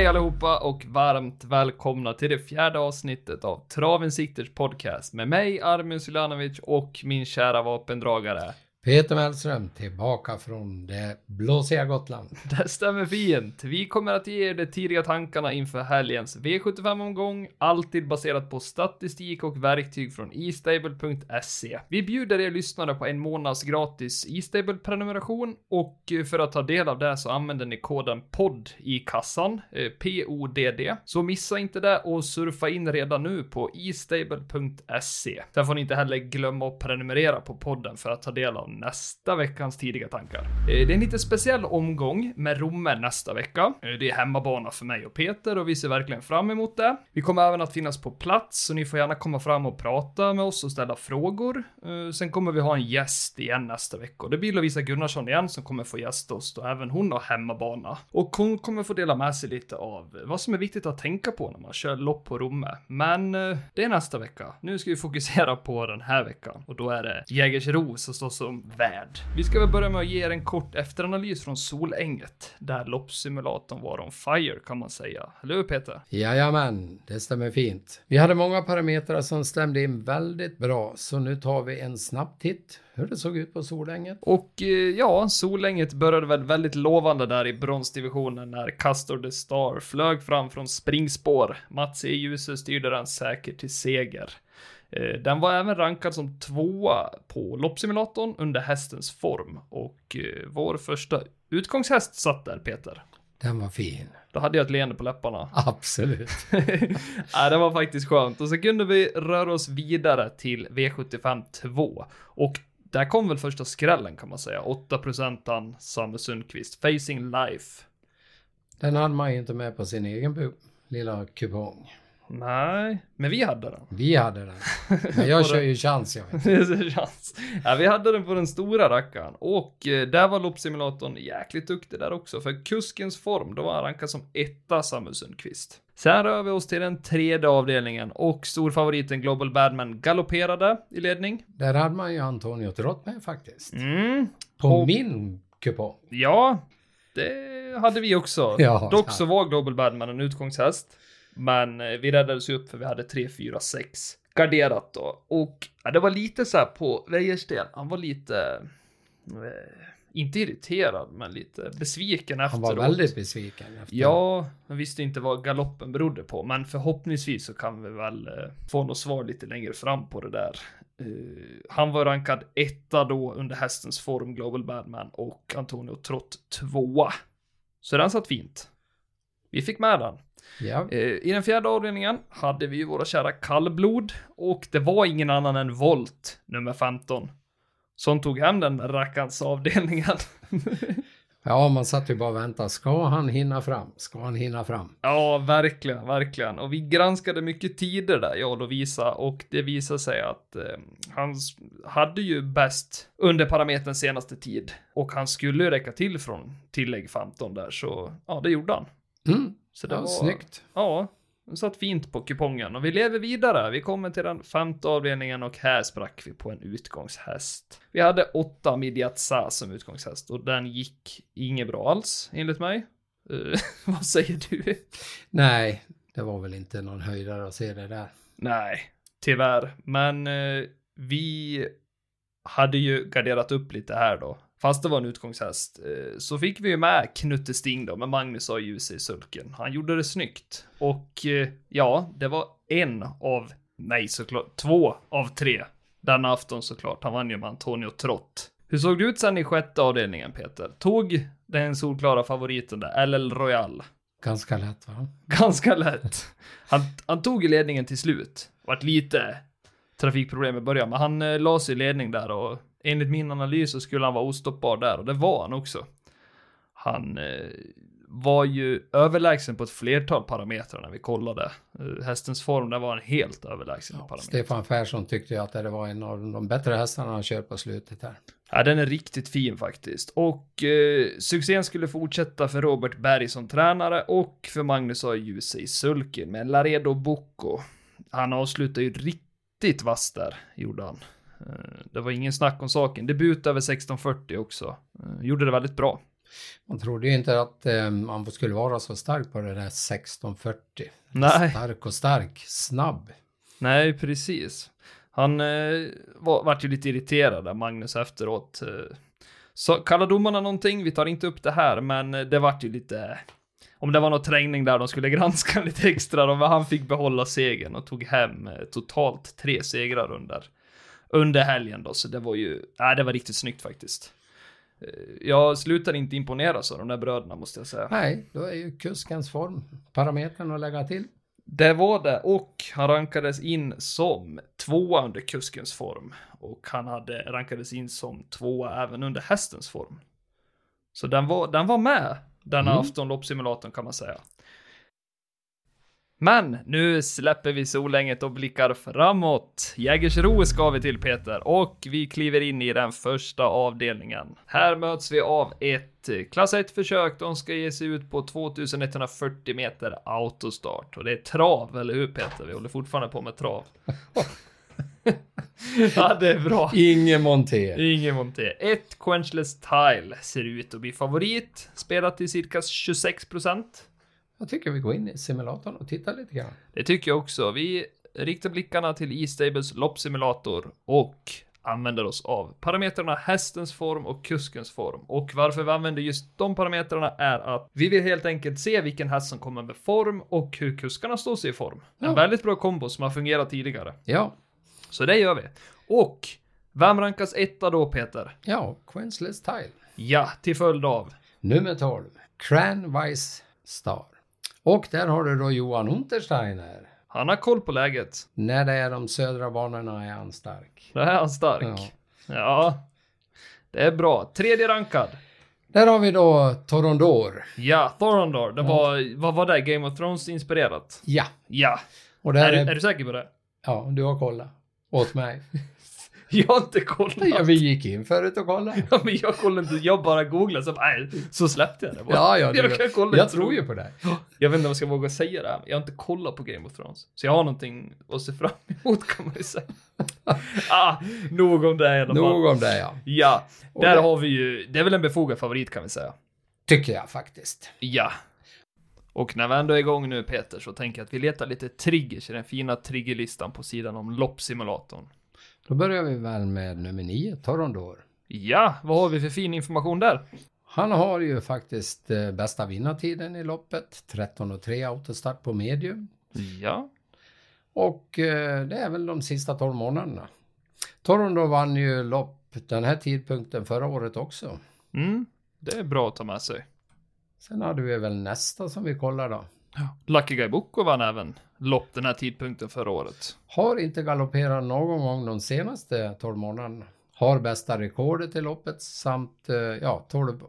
Hej allihopa och varmt välkomna till det fjärde avsnittet av Travinsikters podcast med mig Armin Sulanovic och min kära vapendragare. Peter Mellström tillbaka från det blåsiga Gotland. Det stämmer fint. Vi kommer att ge er de tidiga tankarna inför helgens V75-omgång, alltid baserat på statistik och verktyg från eStable.se. Vi bjuder er lyssnare på en månads gratis eStable-prenumeration och för att ta del av det så använder ni koden PODD i kassan, eh, P-O-D-D. Så missa inte det och surfa in redan nu på eStable.se. Sen får ni inte heller glömma att prenumerera på podden för att ta del av nästa veckans tidiga tankar. Eh, det är en lite speciell omgång med Romme nästa vecka. Eh, det är hemmabana för mig och Peter och vi ser verkligen fram emot det. Vi kommer även att finnas på plats så ni får gärna komma fram och prata med oss och ställa frågor. Eh, sen kommer vi ha en gäst igen nästa vecka och det blir Lovisa Gunnarsson igen som kommer få gästa oss då även hon har hemmabana. Och hon kommer få dela med sig lite av vad som är viktigt att tänka på när man kör lopp på Romme. Men det är nästa vecka. Nu ska vi fokusera på den här veckan och då är det Jägersro som står som värd. Vi ska väl börja med att ge er en kort efteranalys från Solänget, där loppsimulatorn var on fire kan man säga. Eller hur Peter? Jajamän, det stämmer fint. Vi hade många parametrar som stämde in väldigt bra, så nu tar vi en snabb titt hur det såg ut på Solänget. Och eh, ja, Solänget började väl väldigt lovande där i bronsdivisionen när Castor the Star flög fram från springspår. Mats E. Djuse styrde den säkert till seger. Eh, Den var även rankad som tvåa på loppsimulatorn under hästens form och eh, vår första utgångshäst satt där Peter. Den var fin. Då hade jag ett leende på läpparna. Absolut. ja, det var faktiskt skönt. Och så kunde vi röra oss vidare till V75 2. Och där kom väl första skrällen kan man säga. 8% Samu Sundqvist. Facing Life. Den hade man ju inte med på sin egen lilla kupong. Nej, men vi hade den. Vi hade den. Men jag kör ju chans jag vet. Chans. Ja, vi hade den på den stora rackaren. Och eh, där var loppsimulatorn jäkligt duktig där också. För kuskens form, då var han rankad som etta Samu Sundqvist. Sen rör vi oss till den tredje avdelningen och storfavoriten Global Badman galopperade i ledning. Där hade man ju Antonio Trott med faktiskt. Mm, På Och- min kupong. Ja, det hade vi också. Ja, Dock så var Global Badman en utgångshäst. Men eh, vi räddades upp för vi hade 3, 4, 6 garderat då. Och ja, det var lite så här på Weijers del, han var lite, eh, inte irriterad, men lite besviken Han efteråt. var väldigt besviken. Efter. Ja, jag visste inte vad galoppen berodde på, men förhoppningsvis så kan vi väl eh, få något svar lite längre fram på det där. Eh, han var rankad etta då under hästens form, Global Badman, och Antonio Trott tvåa. Så den satt fint. Vi fick med den. Ja. Eh, I den fjärde avdelningen hade vi ju våra kära kallblod, och det var ingen annan än Volt, nummer 15, som tog hem den rackarns avdelningen. ja, man satt ju bara och väntade. Ska han hinna fram? Ska han hinna fram? Ja, verkligen, verkligen. Och vi granskade mycket tider där, jag och Lovisa, och det visade sig att eh, han hade ju bäst under parametern senaste tid. Och han skulle ju räcka till från tillägg 15 där, så ja, det gjorde han. Mm. Så det Ja, var... snyggt. Ja, den satt fint på kupongen. Och vi lever vidare. Vi kommer till den femte avdelningen och här sprack vi på en utgångshäst. Vi hade åtta Midjat Sa som utgångshäst och den gick inget bra alls, enligt mig. Eh, vad säger du? Nej, det var väl inte någon höjdare att se det där. Nej, tyvärr. Men eh, vi hade ju garderat upp lite här då. Fast det var en utgångshäst. Eh, så fick vi ju med Knutte Sting då med Magnus och Ljus i sulken. Han gjorde det snyggt. Och eh, ja, det var en av, nej såklart, två av tre. Denna afton såklart. Han vann ju med Antonio Trott. Hur såg det ut sen i sjätte avdelningen Peter? Tog den solklara favoriten där, LL Royal? Ganska lätt va? Ganska lätt. Han, han tog ju ledningen till slut. Vart lite trafikproblem i början, men han eh, la sig i ledning där och enligt min analys så skulle han vara ostoppbar där och det var han också. Han eh, var ju överlägsen på ett flertal parametrar när vi kollade. Eh, hästens form, där var han helt överlägsen parametrar. Stefan Persson tyckte ju att det var en av de bättre hästarna han kört på slutet här. Ja, den är riktigt fin faktiskt. Och eh, succén skulle fortsätta för Robert Berg som tränare och för Magnus A. Djuse i sulken med Laredo Bocco. Han avslutade ju riktigt vass där, gjorde han. Eh, det var ingen snack om saken. Debut över 1640 också. Eh, gjorde det väldigt bra. Man trodde ju inte att eh, man skulle vara så stark på det där 1640. Nej. Stark och stark, snabb. Nej, precis. Han eh, var, vart ju lite irriterad där, Magnus, efteråt. Så kallade domarna någonting, vi tar inte upp det här, men det vart ju lite... Om det var någon trängning där de skulle granska lite extra, då, han fick behålla segern och tog hem totalt tre segrar under, under helgen då, så det var ju, nej det var riktigt snyggt faktiskt. Eh, Jag slutar inte imponeras av de där bröderna måste jag säga. Nej, då är ju kuskens form parametern att lägga till. Det var det och han rankades in som tvåa under kuskens form och han hade rankades in som tvåa även under hästens form. Så den var, den var med denna Mm. aftonloppssimulatorn kan man säga. Men nu släpper vi solänget och blickar framåt. Jägersro ska vi till Peter och vi kliver in i den första avdelningen. Här möts vi av ett klass 1 försök. De ska ge sig ut på 2140 meter autostart och det är trav, eller hur Peter? Vi håller fortfarande på med trav. ja, det är bra. Ingen monter. Ingen monté. Ett Quenchless Tile ser ut att bli favorit. Spelat till cirka 26 procent. Jag tycker vi går in i simulatorn och tittar lite grann. Det tycker jag också. Vi riktar blickarna till E-Stables loppsimulator och använder oss av parametrarna hästens form och kuskens form. Och varför vi använder just de parametrarna är att vi vill helt enkelt se vilken häst som kommer med form och hur kuskarna står sig i form. En Ja. väldigt bra kombo som har fungerat tidigare. Ja, Så det gör vi. Och vem rankas etta då Peter? ja, Quenchless Tile. Ja, till följd av. Nummer 12, Cranwise Star. Och där har du då Johan Untersteiner. Han har koll på läget. När det är de södra banorna är han stark. Det här är han stark. Ja. Ja. Det är bra. Tredje rankad. Där har vi då Torondor. Ja, Thorondor. Det var, vad var det? Game of Thrones inspirerat? Ja, Ja. och där Är, du, är... är du säker på det? Ja, du har kollat. Åt mig. Jag har inte kollat. Ja, vi gick in förut och kollade. Ja, men jag kollade inte. Jag bara googlade så, nej, så släppte jag det bara. Ja, ja, jag kan kolla. jag tror ju på dig. Jag vet inte om jag ska våga säga det här, men jag har inte kollat på Game of Thrones. Så jag har någonting att se fram emot kan man ju säga. ah, nog om det i alla fall. Nog om det, ja. Ja, Och där det- har vi ju, det är väl en befogad favorit kan vi säga. Tycker jag faktiskt. Ja. Och när vi ändå är igång nu Peter, så tänker jag att vi letar lite triggers i den fina triggerlistan på sidan om loppsimulatorn. Då börjar vi väl med nummer 9, Torondor. Ja, vad har vi för fin information där? Han har ju faktiskt eh, bästa vinnartiden i loppet. 13.03 autostart på medium. Ja. Och eh, det är väl de sista 12 månaderna. Torondor vann ju lopp den här tidpunkten förra året också. Mm, det är bra att ta med sig. Sen hade vi väl nästa som vi kollar då. Lucky Guy Boko vann även lopp den här tidpunkten förra året. Har inte galopperat någon gång de senaste 12 månaderna. Har bästa rekordet i loppet samt eh, ja, 12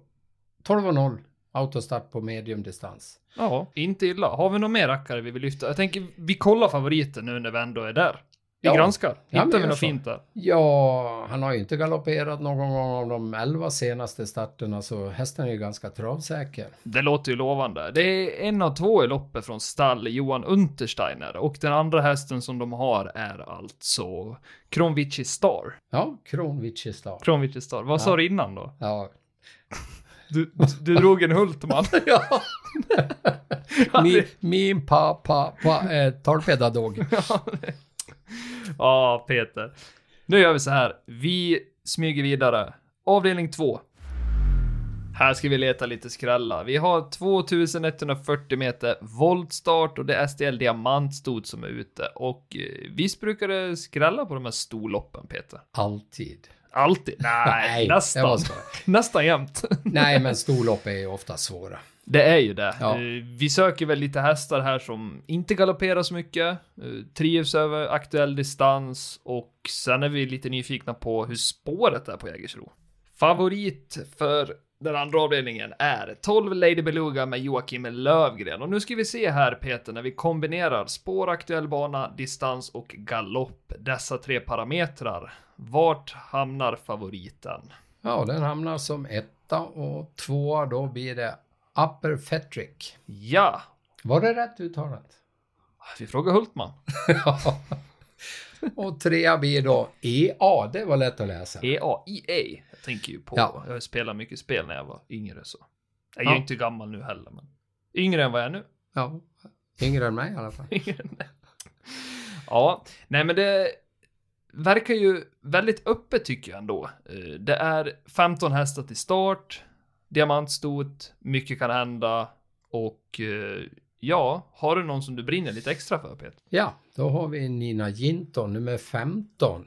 12.0 autostart på mediumdistans. Ja, inte illa. Har vi någon mer rackare vi vill lyfta? Jag tänker, vi kollar favoriten nu när vi ändå är där. Vi Ja. granskar. Ja, Hittar men vi något fint där? Ja, han har ju inte galopperat någon gång av de 11 senaste starterna så hästen är ju ganska travsäker. Det låter ju lovande. Det är en av två i loppet från stall, Johan Untersteiner. Och den andra hästen som de har är alltså Kronvici Star. Ja, Kronvici Star. Kronvici Star. Vad sa Ja. du innan då? Ja. Du, du drog en Hultman. ja. Ja, min, min pappa pa, är talpedagog. Ja, Peter. Nu gör vi så här. Vi smyger vidare. Avdelning 2. Här ska vi leta lite skrälla. Vi har 2140 meter voltstart och det är STL Diamantstod som är ute. Och eh, visst brukar det skrälla på de här storloppen, Peter? Alltid. Alltid? Nej, det nästan. nästan jämt. Nej, men storlopp är ju ofta svåra. Det är ju det. Ja. Eh, Vi söker väl lite hästar här som inte galopperar så mycket, eh, trivs över aktuell distans och sen är vi lite nyfikna på hur spåret är på Jägersro. Favorit för den andra avdelningen är 12 Lady Beluga med Joakim Lövgren. Och nu ska vi se här Peter, när vi kombinerar spår, aktuell bana, distans och galopp, dessa tre parametrar. Vart hamnar favoriten? Ja, den hamnar som etta och tvåa då blir det Upper Fetrick. Ja, Var det rätt uttalat? vi frågar Hultman. Och trea blir då EA, det var lätt att läsa. EA, EA. Jag tänker ju på, Ja. jag spelade mycket spel när jag var yngre så. Jag är ju Ja. inte gammal nu heller, men yngre än vad jag är nu. Ja, yngre än mig i alla fall. ja, nej men det verkar ju väldigt öppet tycker jag ändå. Eh, Det är 15 hästar till start, diamantstot, mycket kan hända och eh, ja, har du någon som du brinner lite extra för Peter? Ja, då har vi Nina Jinton, nummer 15.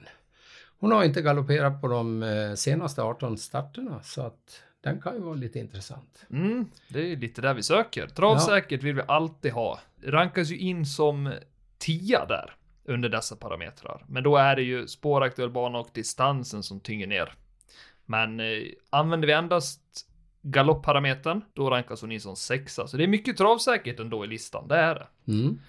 Hon har inte galopperat på de eh, senaste 18 starterna så att den kan ju vara lite intressant. Mm, det är lite där vi söker. Travsäkert vill vi alltid ha. Rankas ju in som tia där under dessa parametrar. Men då är det ju spåraktuell bana och distansen som tynger ner. Men eh, använder vi endast galoppparametern, då rankas hon in som sexa. Så det är mycket travsäkert ändå i listan, det är det. Mm.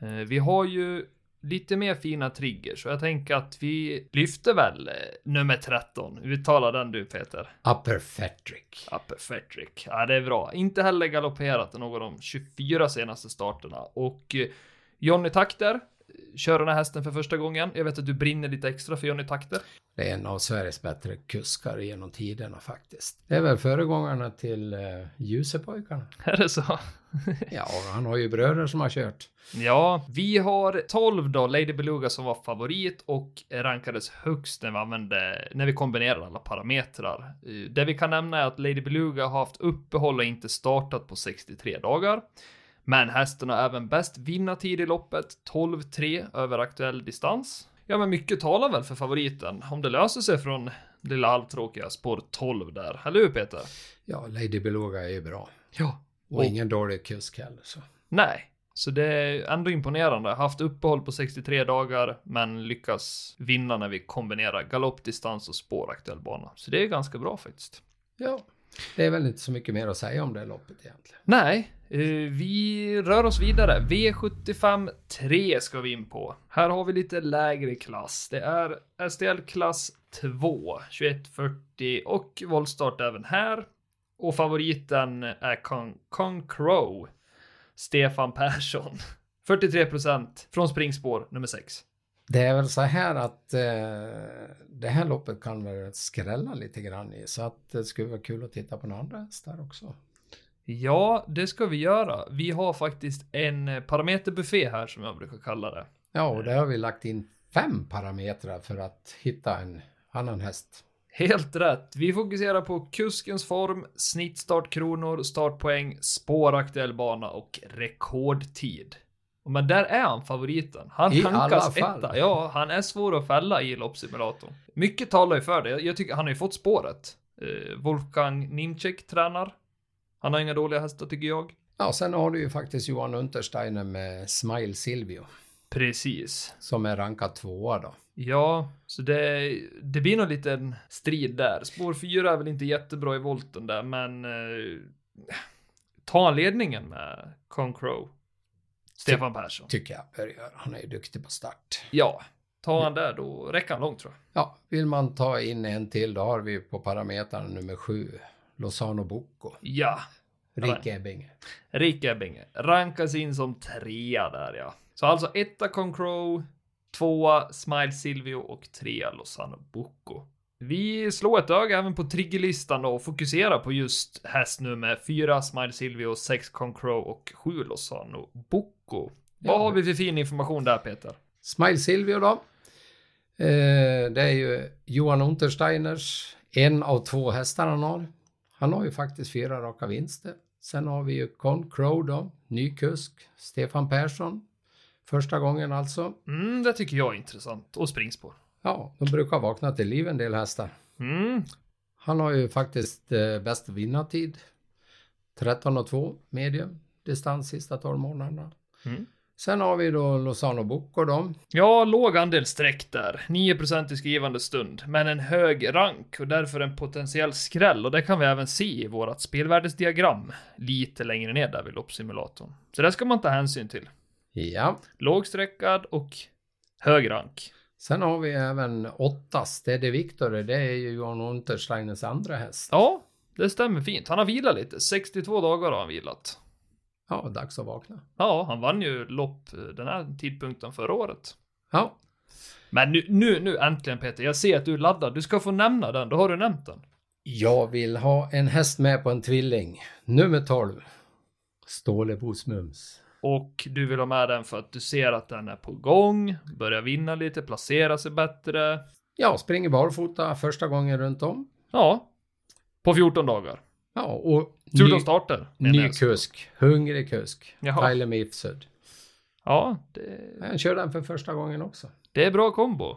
Eh, vi har ju lite mer fina triggers, så jag tänker att vi lyfter väl eh, nummer 13. Uttala den du Peter. Upper Fettrick. Upper Fettrick. Ja, det är bra. Inte heller galopperat i någon av de 24 senaste starterna. Och eh, Johnny Takter eh, kör den här hästen för första gången. Jag vet att du brinner lite extra för Johnny Takter. Det är en av Sveriges bättre kuskar genom tiderna faktiskt. Det är väl föregångarna till eh, Ljusepojkarna. Är det så? Ja, han har ju bröder som har kört. Ja, vi har 12 då, Lady Beluga som var favorit och rankades högst när vi använde, när vi kombinerade alla parametrar. Eh, Det vi kan nämna är att Lady Beluga har haft uppehåll och inte startat på 63 dagar. Men hästen har även bäst vinnartid i loppet, 12-3 över aktuell distans. Ja, men mycket talar väl för favoriten, om det löser sig från lilla halvtråkiga spår 12 där. Eller hur Peter? Ja, Lady Beluga är ju bra. Ja. Och, Och- ingen dålig kusk heller. Så. Nej, så det är ändå imponerande. Haft uppehåll på 63 dagar, men lyckas vinna när vi kombinerar galoppdistans och spåraktuell bana. Så det är ganska bra faktiskt. Ja, det är väl inte så mycket mer att säga om det loppet egentligen. Nej, Eh, vi rör oss vidare. V75 3 ska vi in på. Här har vi lite lägre klass. Det är STL klass 2, 2140 och voltstart även här. Och favoriten är Con, Con Crow, Stefan Persson. 43% från springspår nummer 6. Det är väl så här att eh, det här loppet kan väl skrälla lite grann i så att det skulle vara kul att titta på några andra hästar också. Ja, det ska vi göra. Vi har faktiskt en eh, parameterbuffé här som jag brukar kalla det. Ja, och där har vi lagt in fem parametrar för att hitta en annan häst. Helt rätt. Vi fokuserar på kuskens form, snittstartkronor, startpoäng, spåraktuell bana och rekordtid. Men där är han favoriten. Han I hankas alla fall. etta. Ja, han är svår att fälla i loppsimulatorn. Mycket talar ju för det. Jag tycker han har ju fått spåret. Eh, Wolfgang Nimczek tränar. Han har inga dåliga hästar tycker jag. Ja, sen har du ju faktiskt Johan Untersteiner med Smile Silvio Precis. som är rankad tvåa då. Ja, så det, det blir nog lite en strid där. Spår 4 är väl inte jättebra i volten där, men eh, ta ledningen med Concrow. Stefan Persson. Tycker jag bör göra. Han är ju duktig på start. Ja, ta han där då räcker han långt tror jag. Ja, vill man ta in en till då har vi på parametern nummer sju Lozano Bocco. Ja, Rick Ebbing. Rick Ebbinge. Rankas in som trea där ja. Så alltså etta Concrow, tvåa Smile Silvio och trea Lozano Bucco. Vi slår ett öga även på triggerlistan då och fokuserar på just häst nummer 4 Smile Silvio, 6 Concrow och 7 Lozano Bucco. Vad Ja. har vi för fin information där Peter? Smile Silvio då. Eh, det är ju Johan Untersteiners en av två hästar han har. Han har ju faktiskt fyra raka vinster. Sen har vi ju Con Crow då, ny kusk, Stefan Persson. Första gången alltså. Mm, det tycker jag är intressant. Och springspår. Ja, de brukar vakna till liv en del hästar. Mm, Han har ju faktiskt eh, bäst vinnartid. 13 och 2 medium distans sista 12 månaderna. Mm. Sen har vi då Lozano Bocco då. Ja, låg andel streck där. 9% i skrivande stund, men en hög rank och därför en potentiell skräll och det kan vi även se i vårat spelvärdesdiagram lite längre ner där vid loppsimulatorn. Så det ska man ta hänsyn till. Ja. Lågsträckad och hög rank. Sen har vi även åtta Steady Victor. Det är ju Johan Untersteiners andra häst. Ja, det stämmer fint. Han har vilat lite. 62 dagar har han vilat. Ja, dags att vakna. Ja, han vann ju lopp den här tidpunkten förra året. Ja, Men nu, nu, nu äntligen Peter, jag ser att du är laddad. Du ska få nämna den, då har du nämnt den. Jag vill ha en häst med på en tvilling. Nummer 12. Stålebos Mums. Och du vill ha med den för att du ser att den är på gång, börjar vinna lite, placera sig bättre. Ja, springer barfota första gången runt om. Ja. På 14 dagar. Ja, och 14 ny, starter. menar ny kusk. Hungrig kusk. Jaha. Tyler Mifsud. Ja, det, Han kör den för första gången också. det är bra kombo.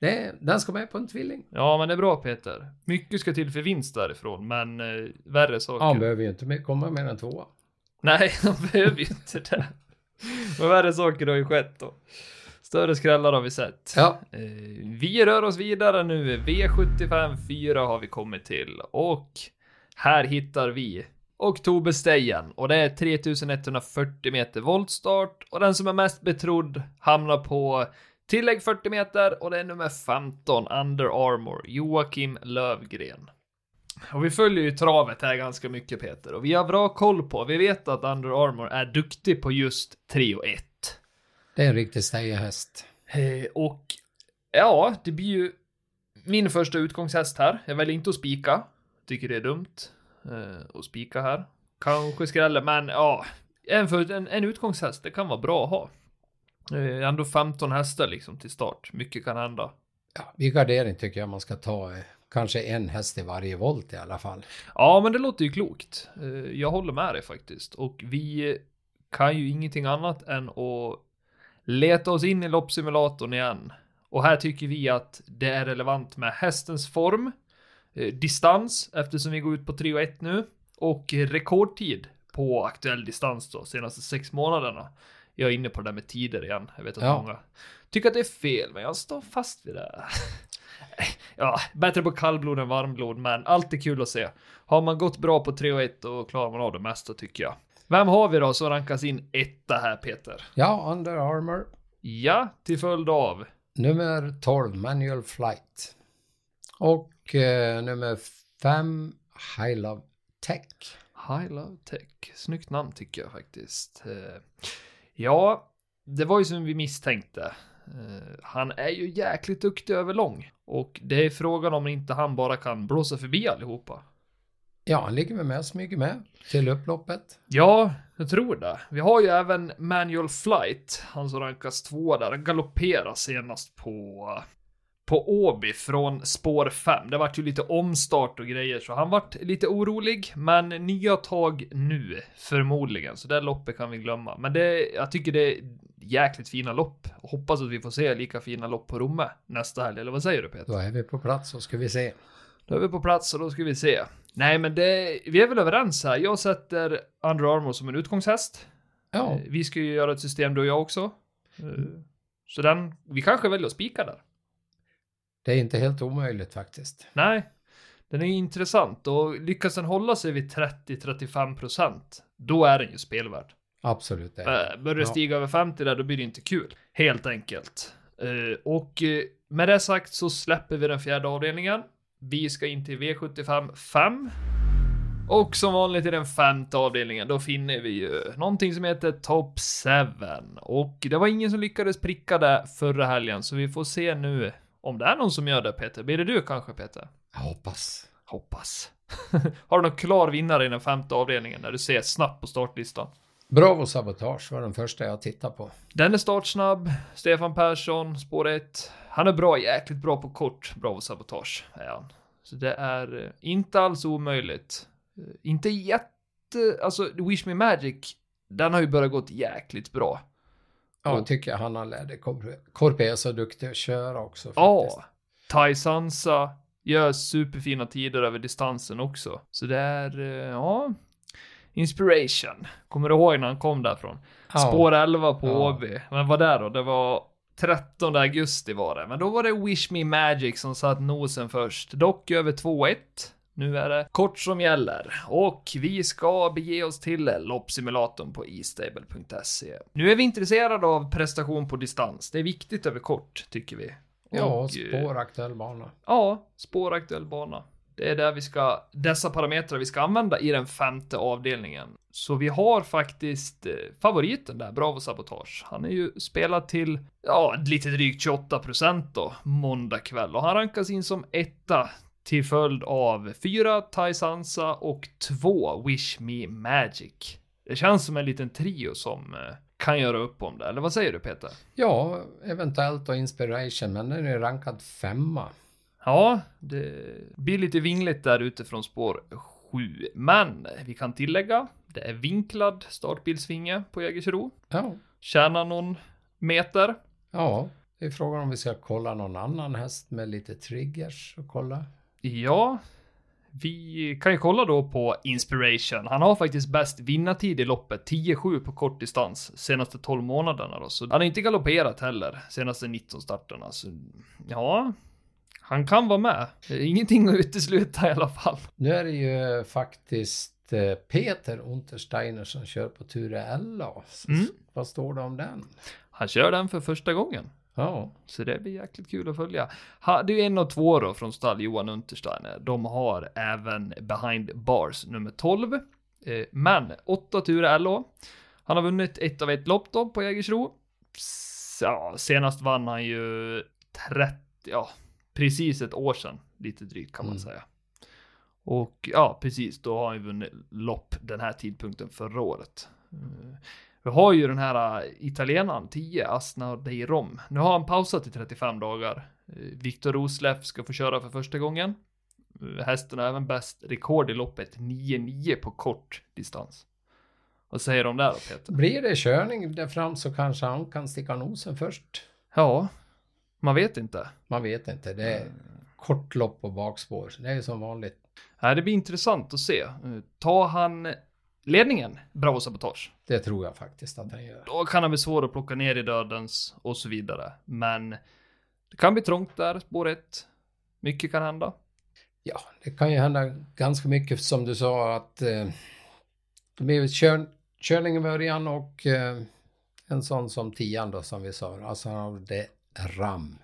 Det, den ska med på en tvilling. Ja, men det är bra Peter. Mycket ska till för vinst därifrån, men eh, värre saker. Han behöver ju inte med, komma med en tvåa. Nej, de behöver ju inte det. Men värre saker har ju skett då. Större skrällar har vi sett. Ja, Eh, vi rör oss vidare nu. V75 4 har vi kommit till och här hittar vi Oktoberstejen och det är 3140 meter voltstart och den som är mest betrodd hamnar på tillägg 40 meter och det är nummer 15 Under Armour, Joakim Lövgren. Och vi följer ju travet här ganska mycket Peter och vi har bra koll på, vi vet att Under Armour är duktig på just 3 och 1. det är en riktig stejehäst. Eh, och ja, det blir ju min första utgångshäst här. Jag väljer inte att spika. Tycker det är dumt eh, att spika här. Kanske skräller, men ja, en, för, en, en utgångshäst, det kan vara bra att ha. Eh, ändå 15 hästar liksom till start. Mycket kan hända. Ja, vid gardering tycker jag man ska ta eh, kanske en häst i varje volt i alla fall. Ja, men det låter ju klokt. Eh, Jag håller med dig faktiskt. Och vi kan ju ingenting annat än att leta oss in i loppsimulatorn igen. Och här tycker vi att det är relevant med hästens form, distans, eftersom vi går ut på 3 och 1 nu, och rekordtid på aktuell distans då, senaste sex månaderna. Jag är inne på det där med tider igen. Jag vet att Ja. många tycker att det är fel, men jag står fast vid det. Ja, bättre på kallblod än varmblod, men alltid kul att se. Har man gått bra på 3 och 1 då klarar man av det mesta tycker jag. Vem har vi då som rankas in etta här Peter? Ja, Under Armour. Ja, till följd av. Nummer 12, Manual Flight. Och eh, nummer 5, High Love Tech. High Love Tech. Snyggt namn tycker jag faktiskt. Eh, Ja, det var ju som vi misstänkte. Eh, Han är ju jäkligt duktig överlång. Och det är frågan om inte han bara kan blåsa förbi allihopa. Ja, han ligger väl med och smyger med till upploppet. Ja, jag tror det. Vi har ju även Manual Flight, han som rankas två där. Han galopperade senast på, på Åby från spår 5. Det vart ju lite omstart och grejer, så han vart lite orolig. Men nya tag nu, förmodligen. Så det loppet kan vi glömma. Men det, jag tycker det är jäkligt fina lopp. Hoppas att vi får se lika fina lopp på Romme nästa helg. Eller vad säger du Peter? Då är vi på plats och ska vi se. Då är vi på plats och då ska vi se. Nej, men det, vi är väl överens här. Jag sätter Under Armour som en utgångshäst. Ja, Eh, Vi ska ju göra ett system du och jag också. Eh, Så den, vi kanske väljer att spika där. Det är inte helt omöjligt faktiskt. Nej, den är intressant och lyckas den hålla sig vid 30-35% då är den ju spelvärd. Absolut. Det. Äh, Börjar det Ja. stiga över 50 där, då blir det inte kul. Helt enkelt. Eh, Och eh, med det sagt så släpper vi den fjärde avdelningen. Vi ska in till V75 5. Och som vanligt i den femte avdelningen, då finner vi ju någonting som heter Top 7. Och det var ingen som lyckades pricka det förra helgen, så vi får se nu om det är någon som gör det, Peter. Blir det du kanske, Peter? Jag hoppas. Hoppas. Har du någon klar vinnare i den femte avdelningen när du ser snabbt på startlistan? Bravo Sabotage var den första jag tittade på. Den är startsnabb. Stefan Persson, spår 1. Han är bra, jäkligt bra på kort. Bravo sabotage är han. Så det är eh, inte alls omöjligt. Eh, Inte jätte, alltså Wish Me Magic, den har ju börjat gått jäkligt bra. Ja, jag tycker han har lärt Korpe är så duktig att köra också faktiskt. Ja, Tai Sansa gör superfina tider över distansen också. Så det är, eh, ja, inspiration. Kommer du ihåg när han kom därifrån? Ja. Spår 11 på Ja. Åby. Men vad där då? Det var 13 augusti var det. Men då var det Wish Me Magic som satt nosen först. Dock över 2-1. Nu är det kort som gäller. Och vi ska bege oss till loppsimulatorn på estable.se. Nu är vi intresserade av prestation på distans. Det är viktigt över kort, tycker vi. Ja, Och, eh, spår aktuell bana. Ja, spåraktuell bana. Det är där vi ska, dessa parametrar vi ska använda i den femte avdelningen. Så vi har faktiskt eh, favoriten där, Bravo Sabotage. Han är ju spelad till, ja, lite drygt 28% då, måndag kväll. Och han rankas in som etta till följd av fyra Sansa och två Wish Me Magic. Det känns som en liten trio som eh, kan göra upp om det, eller vad säger du Peter? Ja, eventuellt och Inspiration, men den är rankad femma. Ja, det blir lite vingligt där utifrån spår 7, men vi kan tillägga, det är vinklad startbilsvinge på Jägersro. Ja, Tjänar någon meter. ja, det är frågan om vi ska kolla någon annan häst med lite triggers och kolla. Ja, vi kan ju kolla då på Inspiration. Han har faktiskt bäst vinnartid i loppet, 10-7 på kort distans, senaste 12 månaderna då. Så han har inte galopperat heller, senaste 19 starterna. Så ja, han kan vara med. Ingenting att utesluta i alla fall. Nu är det ju faktiskt eh, Peter Untersteiner som kör på Ture LA. Mm. Vad står det om den? Han kör den för första gången. Ja, Så det blir jäkligt kul att följa. Det är en och två då från stall Johan Untersteiner. De har även Behind Bars nummer 12. Eh, men, åtta turer LO. Han har vunnit ett av ett lopp då på Jägersro. Ja, senast vann han ju 30, ja, precis ett år sedan. Lite drygt kan man Mm. säga. Och ja, precis, då har han ju vunnit lopp den här tidpunkten förra året. Vi har ju den här äh, italienaren 10, Asna Dei Rom. Nu har han pausat i 35 dagar. Eh, Viktor Rosleff ska få köra för första gången. Eh, Hästen har även bäst rekord i loppet 9-9 på kort distans. Vad säger du om det då Peter? blir det körning där fram så kanske han kan sticka nosen först. Ja, man vet inte. Man vet inte, det är kort lopp på bakspår. Det är ju som vanligt. Nej, det blir intressant att se. Eh, Tar han ledningen, Bravo Sabotage, Det tror jag faktiskt att han gör. då kan han bli svår att plocka ner i dödens och så vidare. Men det kan bli trångt där, spår 1. Mycket kan hända. Ja, det kan ju hända ganska mycket som du sa att eh, det blir kör, körning i början och eh, en sån som tian då som vi sa, alltså han har det ram,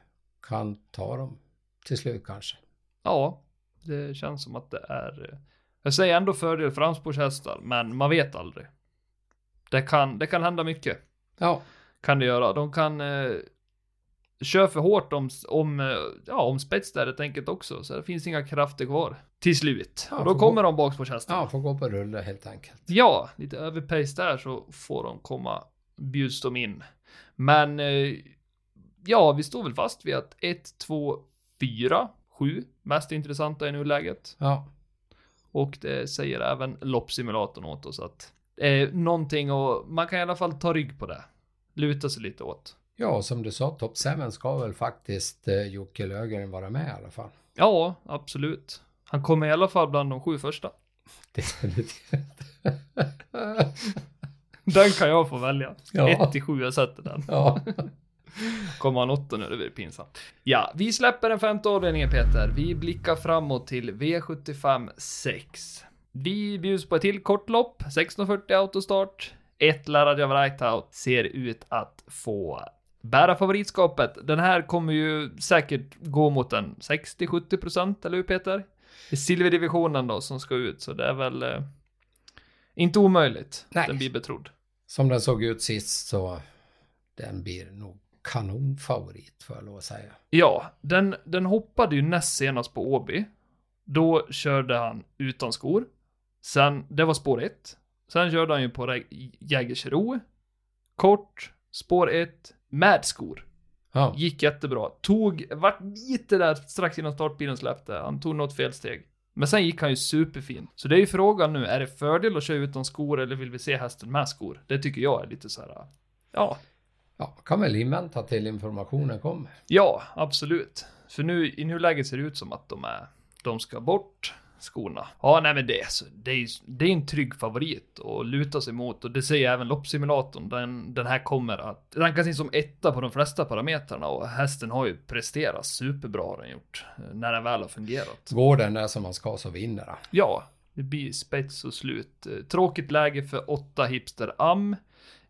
kan ta dem till slut kanske. Ja, det känns som att det är... Jag säger ändå fördel för framspårshästar, men man vet aldrig. Det kan, det kan hända mycket. Ja, Kan det göra. De kan eh, köra för hårt om, om, eh, ja, om spets där helt enkelt också. Så det finns inga krafter kvar. Till slut. Ja, och då kommer de bakspårshästarna. ja, får gå på rulle helt enkelt. Ja, lite överpace där så får de komma, bjuds de in. Men, eh, ja, vi står väl fast vid att 1, 2, 4, 7 mest intressanta i nuläget. Ja, Och det säger även loppsimulatorn åt oss att är någonting och man kan i alla fall ta rygg på det. Luta sig lite åt. ja som du sa, Top 7 ska väl faktiskt eh, Jocke Löfgren vara med i alla fall. Ja, absolut. Han kommer i alla fall bland de sju första. Definitivt. Den kan jag få välja. Ja. 1 till 7, jag sätter den. ja. Kommer han åtta nu, det blir pinsamt. Ja, vi släpper den femte avdelningen Peter. Vi blickar framåt till V75 6. Vi bjuds på ett till kortlopp, 16.40 autostart. Ett Laradja Vrajtaut ser ut att få bära favoritskapet. Den här kommer ju säkert gå mot en 60-70%, eller hur Peter? Det är silverdivisionen då som ska ut, så det är väl eh, inte omöjligt. Nej. Den blir betrodd. Som den såg ut sist så den blir nog kanonfavorit får jag lov att säga. Ja, den, den hoppade ju näst senast på Åby. Då körde han utan skor. Sen, det var spår 1. Sen körde han ju på Jägersro. Kort, spår 1, med skor. Ja, Gick jättebra. Tog, vart lite där strax innan startbilen släppte. Han tog något felsteg. Men sen gick han ju superfint. Så det är ju frågan nu, är det fördel att köra utan skor eller vill vi se hästen med skor? Det tycker jag är lite så här. ja, ja kan väl invänta till informationen kommer. Ja, absolut. För nu, i nuläget ser det ut som att de är, de ska bort skorna. Ja, nej men det, det är det är en trygg favorit att luta sig mot och det säger även loppsimulatorn. Den, den här kommer att rankas in som etta på de flesta parametrarna och hästen har ju presterat superbra har den gjort. När den väl har fungerat. Går den där som man ska så vinner den. Ja, det blir spets och slut. Eh, Tråkigt läge för åtta hipster am.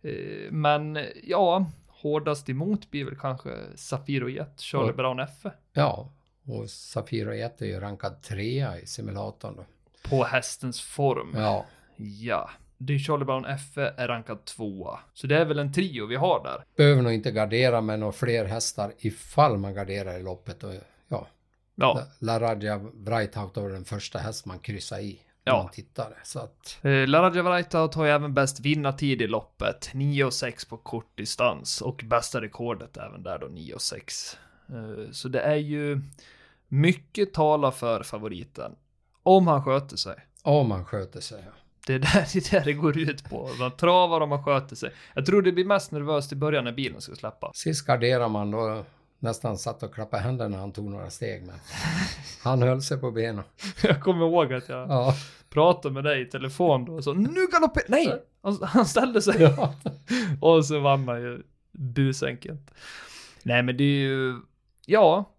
Eh, Men ja, hårdast emot blir väl kanske Safiro Jet, Charlie. Brown F. Ja, och Safira 1 är ju rankad trea i simulatorn då. På hästens form. Ja. Ja, Det är Charlie Brown F är rankad tvåa. Så det är väl en trio vi har där. behöver nog inte gardera med några fler hästar ifall man garderar i loppet och ja, Ja, La Raja Brightout var den första häst man kryssade i. Ja. man tittade. Så att, eh, Laradja Vrajtaut har ju även bäst vinnartid i loppet. 9,6 på kort distans och bästa rekordet även där då 9,6. Eh, så det är ju mycket tala för favoriten. Om han sköter sig. om man sköter sig. ja. Det är där det, där det går ut på. Man travar om man sköter sig. Jag tror det blir mest nervöst i början när bilen ska släppa. Sist garderar man då nästan satt och klappade händerna när han tog några steg. Men han höll sig på benen. Jag kommer ihåg att jag Ja. Pratade med dig i telefon då och så nu galopperar... Nej! Han, ställde sig. ja. Och så vann han ju busenkelt. Nej men det är ju, ja,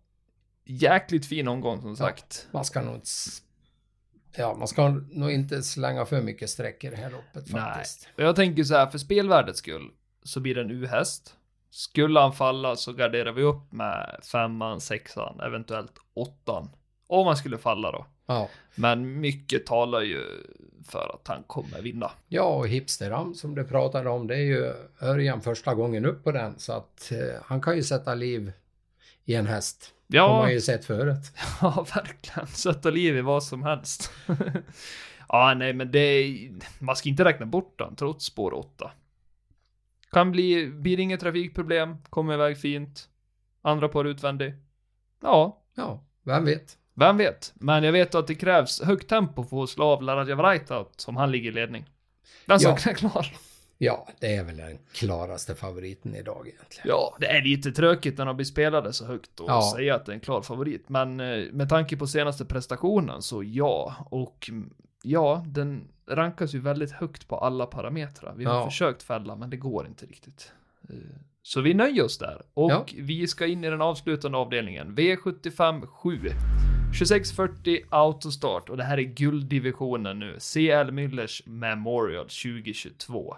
jäkligt fin omgång som sagt. Man ska nog inte... Ja, man ska nog inte slänga för mycket streck i det här loppet Nej. faktiskt. Och jag tänker så här, för spelvärdets skull så blir det en U-häst. Skulle han falla så garderar vi upp med femman, sexan, eventuellt åttan. Om han skulle falla då. Ja. Men mycket talar ju för att han kommer vinna. Ja, och Hipsteram som du pratade om, det är ju Örjan första gången upp på den. Så att eh, han kan ju sätta liv i en häst. Har Ja, man ju sett förut. Ja, verkligen. Sätta liv i vad som helst. ja, nej, men det är, man ska inte räkna bort den trots spår 8. Kan bli, blir inget trafikproblem, kommer iväg fint. Andra par utvändig. Ja, Ja, vem vet? Vem vet. Men jag vet att det krävs högt tempo för att slå av Laradja Vrajtaut som han ligger i ledning. Den Ja. saken är klar. Ja, det är väl den klaraste favoriten idag egentligen. Ja, det är lite tråkigt när de blir spelade så högt och Ja. säga att det är en klar favorit. Men eh, med tanke på senaste prestationen så ja. Och mm, ja, den rankas ju väldigt högt på alla parametrar. Vi har Ja. försökt fälla, men det går inte riktigt. Eh, Så vi nöjer oss där. Och Ja. vi ska in i den avslutande avdelningen. V75 7. 2640 autostart och det här är gulddivisionen nu. CL Müllers Memorial 2022.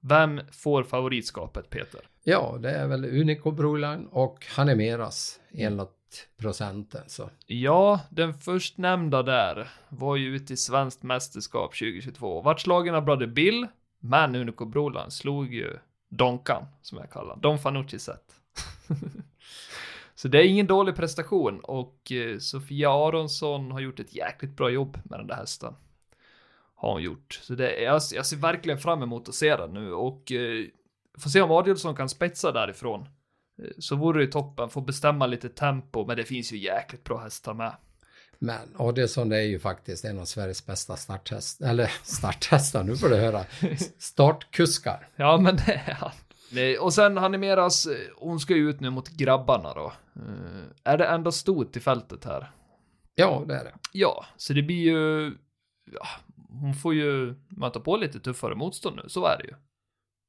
Vem får favoritskapet Peter? Ja, det är väl Unico Broline och Hanemeras enligt procenten. Så. Ja, den förstnämnda där var ju ute i svenskt mästerskap 2022. Vart slagen av Brother Bill, men Unico Brolan slog ju Donkan, som jag kallar Don Fanucci set. Så det är ingen dålig prestation och eh, Sofia Aronsson har gjort ett jäkligt bra jobb med den där hästen. Har hon gjort. Så det är, jag, jag ser verkligen fram emot att se den nu och eh, får se om Adielsson kan spetsa därifrån. Eh, Så vore det toppen, få bestämma lite tempo, men det finns ju jäkligt bra hästar med. Men Adielsson det är ju faktiskt en av Sveriges bästa starthäst, eller starthästar, nu får du höra, startkuskar. Ja, men det är han. Nej, och sen Hanimeras, eh, hon ska ju ut nu mot grabbarna då. Eh, är det enda stort i fältet här? Ja, det är det. Ja, så det blir ju... Ja, hon får ju möta på lite tuffare motstånd nu, så är det ju.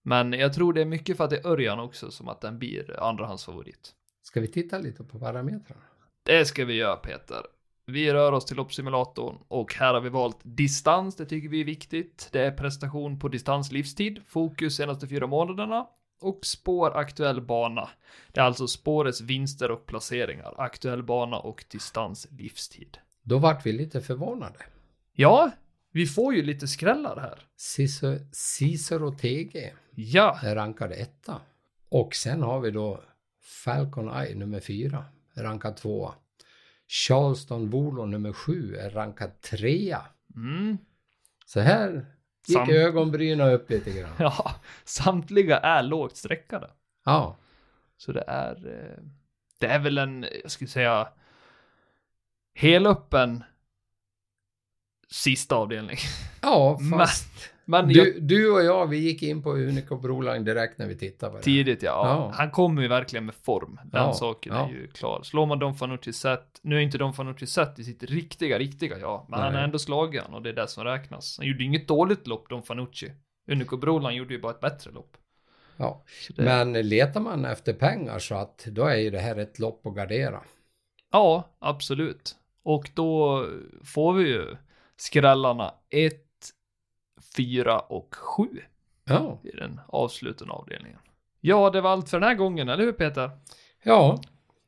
Men jag tror det är mycket för att det är Örjan också som att den blir andrahandsfavorit. Ska vi titta lite på parametrarna? Det ska vi göra Peter. Vi rör oss till loppsimulatorn och här har vi valt distans, det tycker vi är viktigt. Det är prestation på distans livstid, fokus senaste fyra månaderna och spår aktuell bana. Det är alltså spårets vinster och placeringar, aktuell bana och distans livstid. Då vart vi lite förvånade. Ja, vi får ju lite skrällar här. Cicero, TG Ja, är rankad etta. Och sen har vi då Falcon Eye nummer fyra, rankad tvåa. Charleston Volo nummer sju är rankad trea. mm. Så här gick Sam- ögonbrynen upp lite grann. ja, samtliga är lågt streckade. Ja, Så det är, eh, det är väl en, jag skulle säga, helöppen sista avdelning. ja fast Men jag, du, du och jag, vi gick in på Unico Broline direkt när vi tittade på det. tidigt ja, Ja. han kommer ju verkligen med form. Den Ja, saken ja. är ju klar. Slår man Don Fanucci set, nu är inte Don Fanucci set i sitt riktiga, riktiga ja, men han Nej. är ändå slagen och det är det som räknas. Han gjorde inget dåligt lopp, Don Fanucci. Unico Brolan gjorde ju bara ett bättre lopp. Ja. Det, Men letar man efter pengar så att då är ju det här ett lopp att gardera. Ja, absolut. Och då får vi ju skrällarna 1, 4 och 7 Ja, i den avslutande avdelningen. Ja, det var allt för den här gången, eller hur Peter? ja,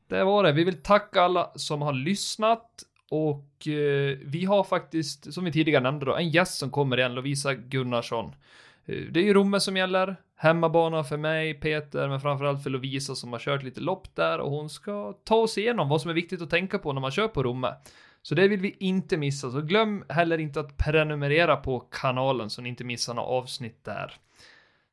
Det var det. Vi vill tacka alla som har lyssnat och eh, vi har faktiskt, som vi tidigare nämnde då, en gäst som kommer igen, Lovisa Gunnarsson. Eh, det är ju Romme som gäller. hemmabana för mig, Peter, men framförallt för Lovisa som har kört lite lopp där och hon ska ta oss igenom vad som är viktigt att tänka på när man kör på Romme. Så det vill vi inte missa, så glöm heller inte att prenumerera på kanalen så ni inte missar några avsnitt där.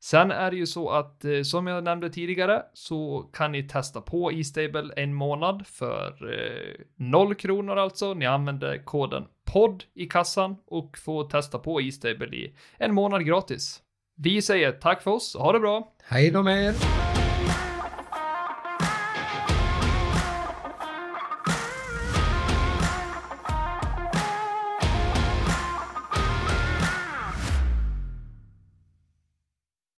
Sen är det ju så att eh, som jag nämnde tidigare så kan ni testa på E-stable en månad för eh, 0 kronor alltså. Ni använder koden podd i kassan och får testa på E-stable i en månad gratis. Vi säger tack för oss, ha det bra! Hej då med er!